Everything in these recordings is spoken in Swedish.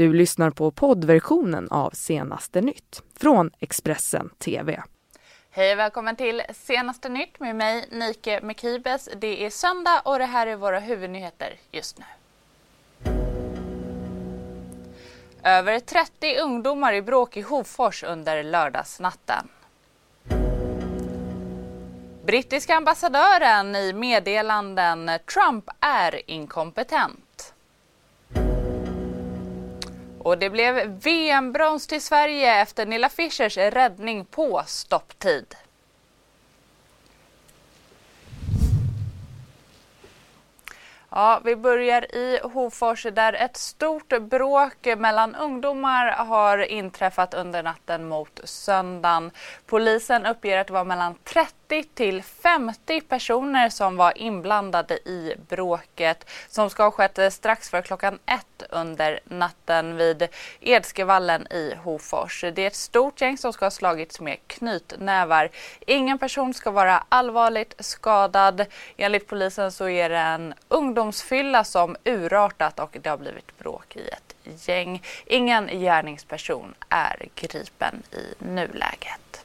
Du lyssnar på poddversionen av Senaste nytt från Expressen TV. Hej och välkommen till Senaste nytt med mig Nike Mekibes. Det är söndag och det här är våra huvudnyheter just nu. Över 30 ungdomar i bråk i Hofors under lördagsnatten. Brittiska ambassadören i meddelanden Trump är inkompetent. Och det blev VM-brons till Sverige efter Nilla Fischers räddning på stopptid. Ja, vi börjar i Hofors där ett stort bråk mellan ungdomar har inträffat under natten mot söndagen. Polisen uppger att det var mellan 30 till 50 personer som var inblandade i bråket som ska ha skett strax före klockan ett under natten vid Edskevallen i Hofors. Det är ett stort gäng som ska ha slagits med knytnävar. Ingen person ska vara allvarligt skadad. Enligt polisen så är det en ungdom ungdomsfylla som urartat och det har blivit bråk i ett gäng. Ingen gärningsperson är gripen i nuläget.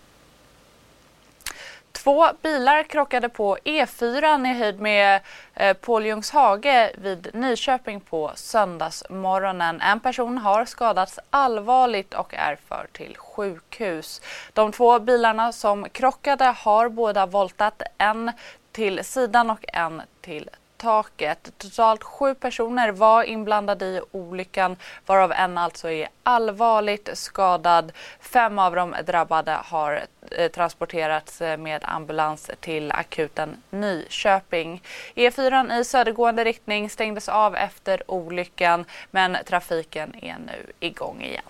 Två bilar krockade på E4 i höjd med eh, Påljungshage vid Nyköping på söndagsmorgonen. En person har skadats allvarligt och är förd till sjukhus. De två bilarna som krockade har båda voltat, en till sidan och en till taket. Totalt sju personer var inblandade i olyckan varav en alltså är allvarligt skadad. Fem av de drabbade har eh, transporterats eh, med ambulans till akuten Nyköping. E4 i södergående riktning stängdes av efter olyckan men trafiken är nu igång igen.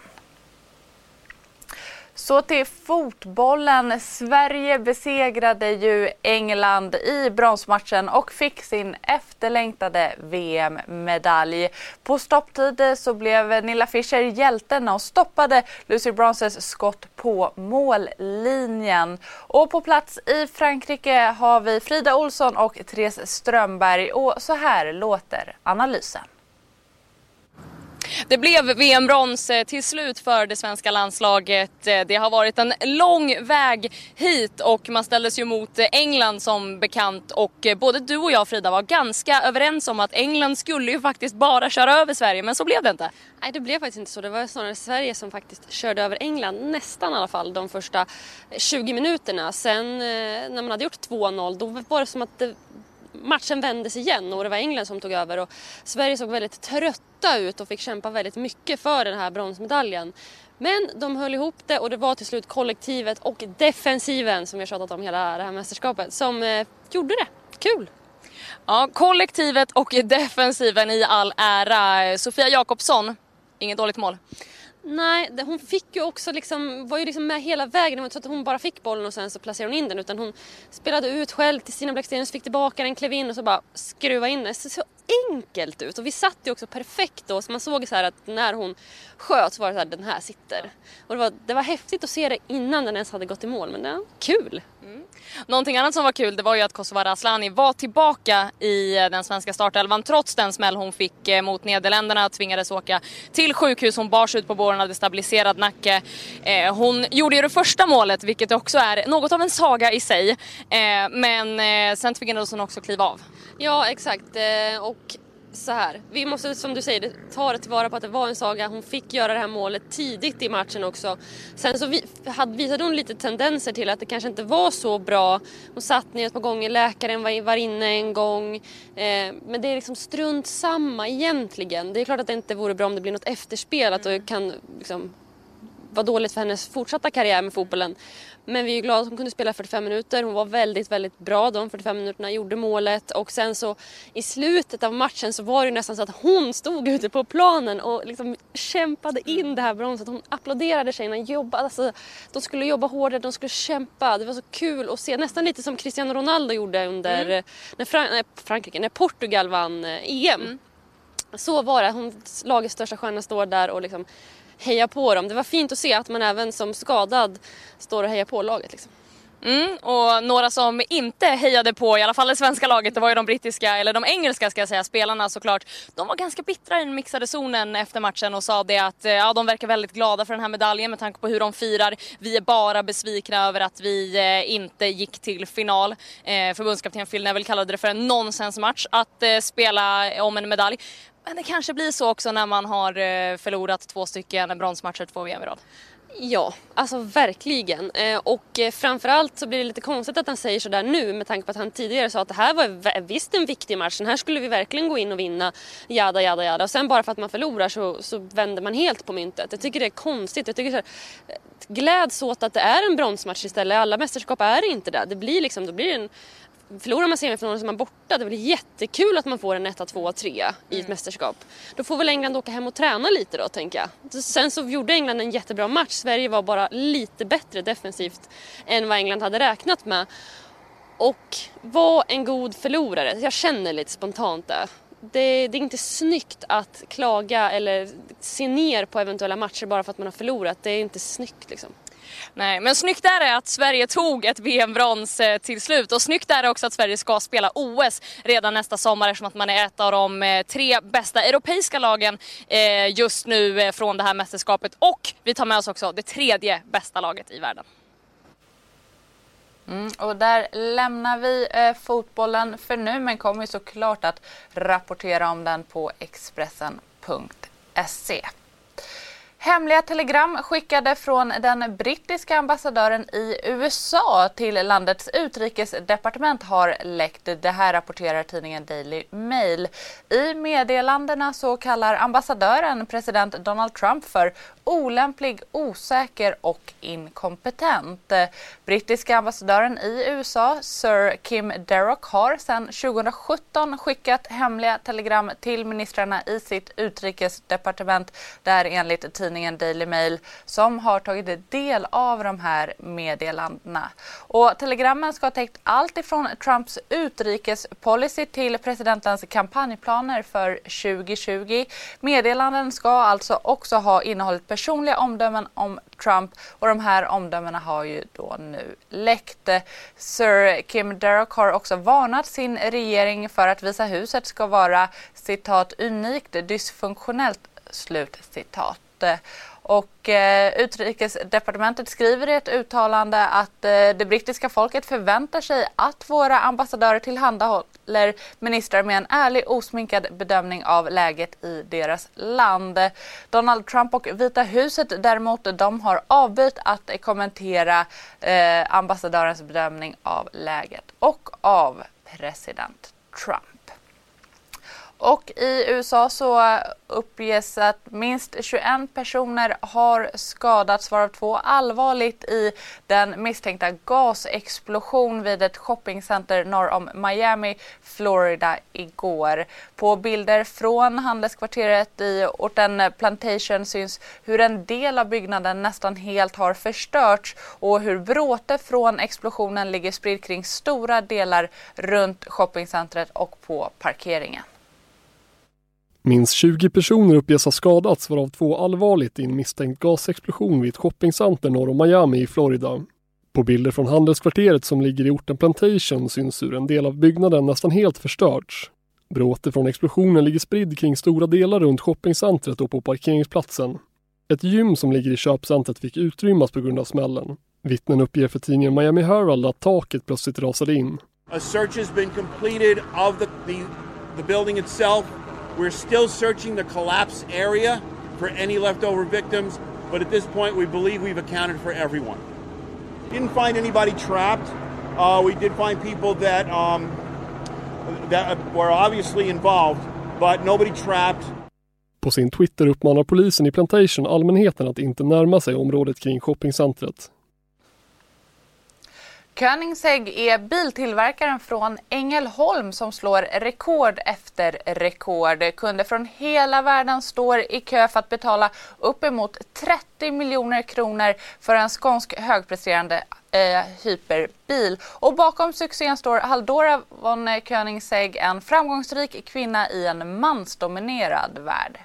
Så till fotbollen. Sverige besegrade ju England i bronsmatchen och fick sin efterlängtade VM-medalj. På stopptid så blev Nilla Fischer hjälten och stoppade Lucy Bronzes skott på mållinjen. Och på plats i Frankrike har vi Frida Olsson och Therese Strömberg och så här låter analysen. Det blev VM-brons eh, till slut för det svenska landslaget. Eh, det har varit en lång väg hit och man ställdes ju mot eh, England som bekant och både du och jag Frida var ganska överens om att England skulle ju faktiskt bara köra över Sverige men så blev det inte. Nej det blev faktiskt inte så. Det var snarare Sverige som faktiskt körde över England nästan i alla fall de första 20 minuterna. Sen när man hade gjort 2-0 då var det som att det matchen vändes igen och det var England som tog över och Sverige såg väldigt trötta ut och fick kämpa väldigt mycket för den här bronsmedaljen. Men de höll ihop det och det var till slut kollektivet och defensiven som jag tjatat om hela det här mästerskapet som eh, gjorde det. Kul! Ja, kollektivet och defensiven i all ära. Sofia Jakobsson, inget dåligt mål. Nej, hon fick ju också liksom, var ju liksom med hela vägen. Det var inte så att hon bara fick bollen och sen så placerade hon in den utan hon spelade ut själv till Stina Blackstenius, fick tillbaka den, klev in och så bara skruva in den. Så, så enkelt ut och vi satt ju också perfekt då så man såg så här att när hon sköt så var det så här, den här sitter. Och det var, det var häftigt att se det innan den ens hade gått i mål men det kul! Mm. Någonting annat som var kul det var ju att Kosovare Asllani var tillbaka i eh, den svenska startelvan trots den smäll hon fick eh, mot Nederländerna. Tvingades åka till sjukhus, hon bars ut på båren, hade stabiliserad nacke. Eh, hon gjorde ju det första målet vilket också är något av en saga i sig. Men sen tvingades hon också kliva av. Ja exakt och så här. Vi måste som du säger ta det tillvara på att det var en saga. Hon fick göra det här målet tidigt i matchen också. Sen så visade hon lite tendenser till att det kanske inte var så bra. Hon satt ner ett par gånger, läkaren var, var inne en gång. Eh, men det är liksom strunt samma egentligen. Det är klart att det inte vore bra om det blir något efterspel, att det kan liksom vara dåligt för hennes fortsatta karriär med fotbollen. Men vi är glada att hon kunde spela 45 minuter. Hon var väldigt, väldigt bra de 45 minuterna, gjorde målet och sen så i slutet av matchen så var det nästan så att hon stod ute på planen och liksom kämpade in det här bronset. Hon applåderade tjejerna, jobbade, alltså, de skulle jobba hårdare, de skulle kämpa. Det var så kul att se, nästan lite som Cristiano Ronaldo gjorde under mm. när, Fran nej, Frankrike, när Portugal vann eh, EM. Mm. Så var det, hon, lagets största stjärna står där och liksom heja på dem. Det var fint att se att man även som skadad står och hejar på laget. Liksom. Mm, och några som inte hejade på, i alla fall det svenska laget, det var ju de brittiska, eller de engelska ska jag säga, spelarna såklart. De var ganska bittra i den mixade zonen efter matchen och sa det att eh, ja, de verkar väldigt glada för den här medaljen med tanke på hur de firar. Vi är bara besvikna över att vi eh, inte gick till final. Eh, förbundskapten Phil Neville kallade det för en nonsensmatch att eh, spela om en medalj. Men det kanske blir så också när man har eh, förlorat två stycken bronsmatcher två VM i rad. Ja, alltså verkligen. Eh, och eh, framförallt så blir det lite konstigt att han säger sådär nu med tanke på att han tidigare sa att det här var visst en viktig match. Den här skulle vi verkligen gå in och vinna. Jada, jada, jada. Och sen bara för att man förlorar så, så vänder man helt på myntet. Jag tycker det är konstigt. Jag tycker så här, gläds åt att det är en bronsmatch istället. Alla mästerskap är inte det. Det blir liksom, då blir det en Förlorar man semifinalen så är man borta. Det är väl jättekul att man får en 1, 2, 3 i ett mm. mästerskap. Då får väl England åka hem och träna lite då tänker jag. Sen så gjorde England en jättebra match. Sverige var bara lite bättre defensivt än vad England hade räknat med. Och var en god förlorare. Jag känner lite spontant det. Det, det, är inte snyggt att klaga eller se ner på eventuella matcher bara för att man har förlorat. Det är inte snyggt liksom. Nej, men snyggt är det att Sverige tog ett VM-brons eh, till slut och snyggt är det också att Sverige ska spela OS redan nästa sommar eftersom att man är ett av de eh, tre bästa europeiska lagen eh, just nu från det här mästerskapet och vi tar med oss också det tredje bästa laget i världen. Mm, och där lämnar vi eh, fotbollen för nu men kommer såklart att rapportera om den på Expressen.se. Hemliga telegram skickade från den brittiska ambassadören i USA till landets utrikesdepartement har läckt. Det här rapporterar tidningen Daily Mail. I meddelandena så kallar ambassadören president Donald Trump för olämplig, osäker och inkompetent. Brittiska ambassadören i USA, Sir Kim Darroch, har sedan 2017 skickat hemliga telegram till ministrarna i sitt utrikesdepartement där enligt tidningen tidningen Daily Mail som har tagit del av de här meddelandena. Och telegrammen ska ha täckt allt ifrån Trumps utrikespolicy till presidentens kampanjplaner för 2020. Meddelanden ska alltså också ha innehållit personliga omdömen om Trump och de här omdömena har ju då nu läckt. Sir Kim Darroch har också varnat sin regering för att Visa huset ska vara citat unikt dysfunktionellt slut citat. Och eh, Utrikesdepartementet skriver i ett uttalande att eh, det brittiska folket förväntar sig att våra ambassadörer tillhandahåller ministrar med en ärlig, osminkad bedömning av läget i deras land. Donald Trump och Vita huset däremot, de har avbytt att kommentera eh, ambassadörens bedömning av läget och av president Trump. Och i USA så uppges att minst 21 personer har skadats varav två allvarligt i den misstänkta gasexplosion vid ett shoppingcenter norr om Miami, Florida igår. På bilder från handelskvarteret i orten Plantation syns hur en del av byggnaden nästan helt har förstörts och hur bråte från explosionen ligger spridd kring stora delar runt shoppingcentret och på parkeringen. Minst 20 personer uppges ha skadats varav två allvarligt i en misstänkt gasexplosion vid ett shoppingcenter norr om Miami i Florida. På bilder från handelskvarteret som ligger i orten Plantation syns hur en del av byggnaden nästan helt förstörts. Bråte från explosionen ligger spridd kring stora delar runt shoppingcentret och på parkeringsplatsen. Ett gym som ligger i köpcentret fick utrymmas på grund av smällen. Vittnen uppger för tidningen Miami Herald att taket plötsligt rasade in. A search has been completed of the, the, the building itself We're still searching the collapse area for any leftover victims, but at this point we believe we've accounted for everyone. Didn't find anybody trapped. Uh, we did find people that, um, that were obviously involved, but nobody trapped. På sin Twitter uppmanar polisen i Plantation allmänheten att inte närma sig området kring shoppingcentret. Koenigsegg är biltillverkaren från Ängelholm som slår rekord efter rekord. Kunder från hela världen står i kö för att betala uppemot 30 miljoner kronor för en skånsk högpresterande eh, hyperbil. Och bakom succén står Haldora von Koenigsegg, en framgångsrik kvinna i en mansdominerad värld.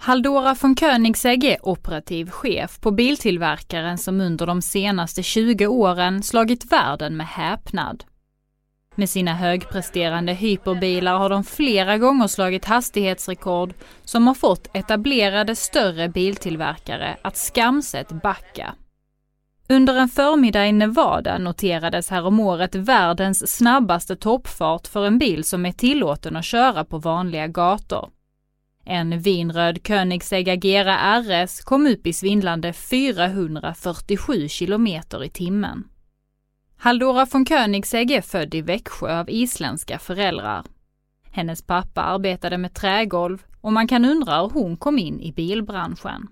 Haldora von Koenigsegg är operativ chef på biltillverkaren som under de senaste 20 åren slagit världen med häpnad. Med sina högpresterande hyperbilar har de flera gånger slagit hastighetsrekord som har fått etablerade större biltillverkare att skamset backa. Under en förmiddag i Nevada noterades häromåret världens snabbaste toppfart för en bil som är tillåten att köra på vanliga gator. En vinröd Koenigsegg Agera RS kom upp i svindlande 447 kilometer i timmen. Haldora von Koenigsegg är född i Växjö av isländska föräldrar. Hennes pappa arbetade med trägolv och man kan undra hur hon kom in i bilbranschen.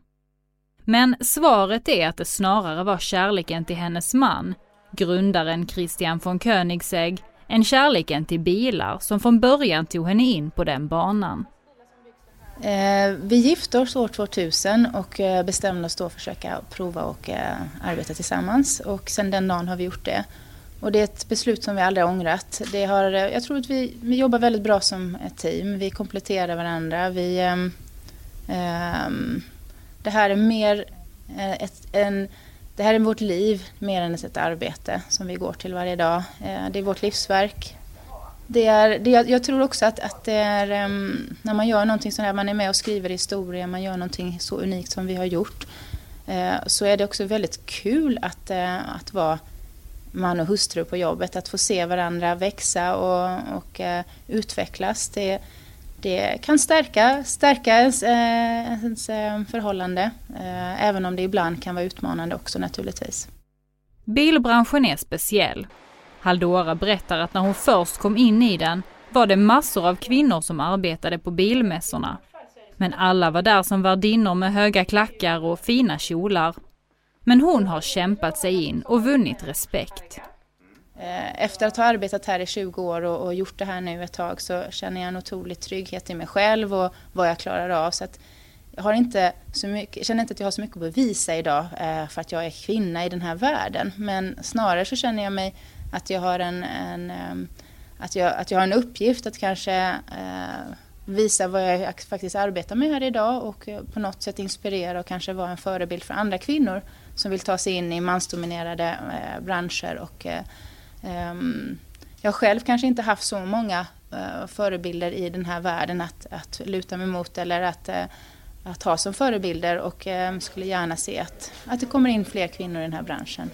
Men svaret är att det snarare var kärleken till hennes man, grundaren Christian von Koenigsegg, än kärleken till bilar som från början tog henne in på den banan. Eh, vi gifte oss år 2000 och eh, bestämde oss då att försöka prova och eh, arbeta tillsammans. Och sen den dagen har vi gjort det. Och det är ett beslut som vi aldrig har ångrat. Det har, jag tror att vi, vi jobbar väldigt bra som ett team. Vi kompletterar varandra. Vi, ehm, ehm, det här är mer ett, en, det här är vårt liv mer än ett arbete som vi går till varje dag. Det är vårt livsverk det är, det, jag tror också att, att det är um, när man gör någonting sånt här, man är med och skriver historia, man gör någonting så unikt som vi har gjort. Uh, så är det också väldigt kul att, uh, att vara man och hustru på jobbet, att få se varandra växa och, och uh, utvecklas. Det, det kan stärka, stärka ens, ens förhållande, även om det ibland kan vara utmanande också naturligtvis. Bilbranschen är speciell Haldora berättar att när hon först kom in i den var det massor av kvinnor som arbetade på bilmässorna. Men alla var där som värdinnor med höga klackar och fina kjolar. Men hon har kämpat sig in och vunnit respekt. Eh, efter att ha arbetat här i 20 år och, gjort det här nu ett tag så känner jag en otrolig trygghet i mig själv och vad jag klarar av. Så att jag har inte så mycket, känner inte att jag har så mycket att bevisa idag eh, för att jag är kvinna i den här världen. Men snarare så känner jag mig att jag har en, en ehm, att, jag, att jag har en uppgift att kanske eh, visa vad jag faktiskt arbetar med här idag och eh, på något sätt inspirera och kanske vara en förebild för andra kvinnor som vill ta sig in i mansdominerade eh, branscher. Och, eh, ehm, jag har själv kanske inte haft så många eh, förebilder i den här världen att, att luta mig mot eller att, eh, att ha som förebilder och ehm, skulle gärna se att, att det kommer in fler kvinnor i den här branschen.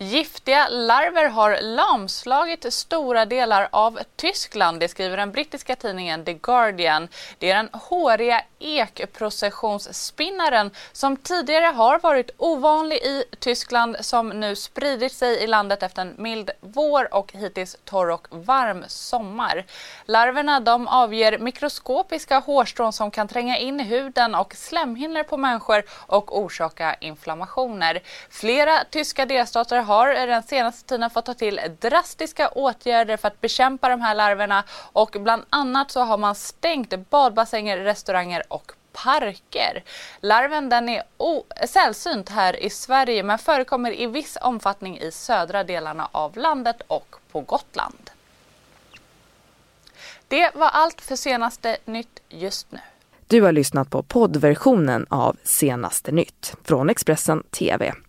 Giftiga larver har lamslagit stora delar av Tyskland, det skriver den brittiska tidningen The Guardian. Det är den håriga ekprocessionsspinnaren som tidigare har varit ovanlig i Tyskland som nu spridit sig i landet efter en mild vår och hittills torr och varm sommar. Larverna de avger mikroskopiska hårstrån som kan tränga in i huden och slemhinnor på människor och orsaka inflammationer. Flera tyska delstater har den senaste tiden fått ta till drastiska åtgärder för att bekämpa de här larverna och bland annat så har man stängt badbassänger, restauranger och parker. Larven den är sällsynt här i Sverige men förekommer i viss omfattning i södra delarna av landet och på Gotland. Det var allt för senaste nytt just nu. Du har lyssnat på poddversionen av Senaste nytt från Expressen TV.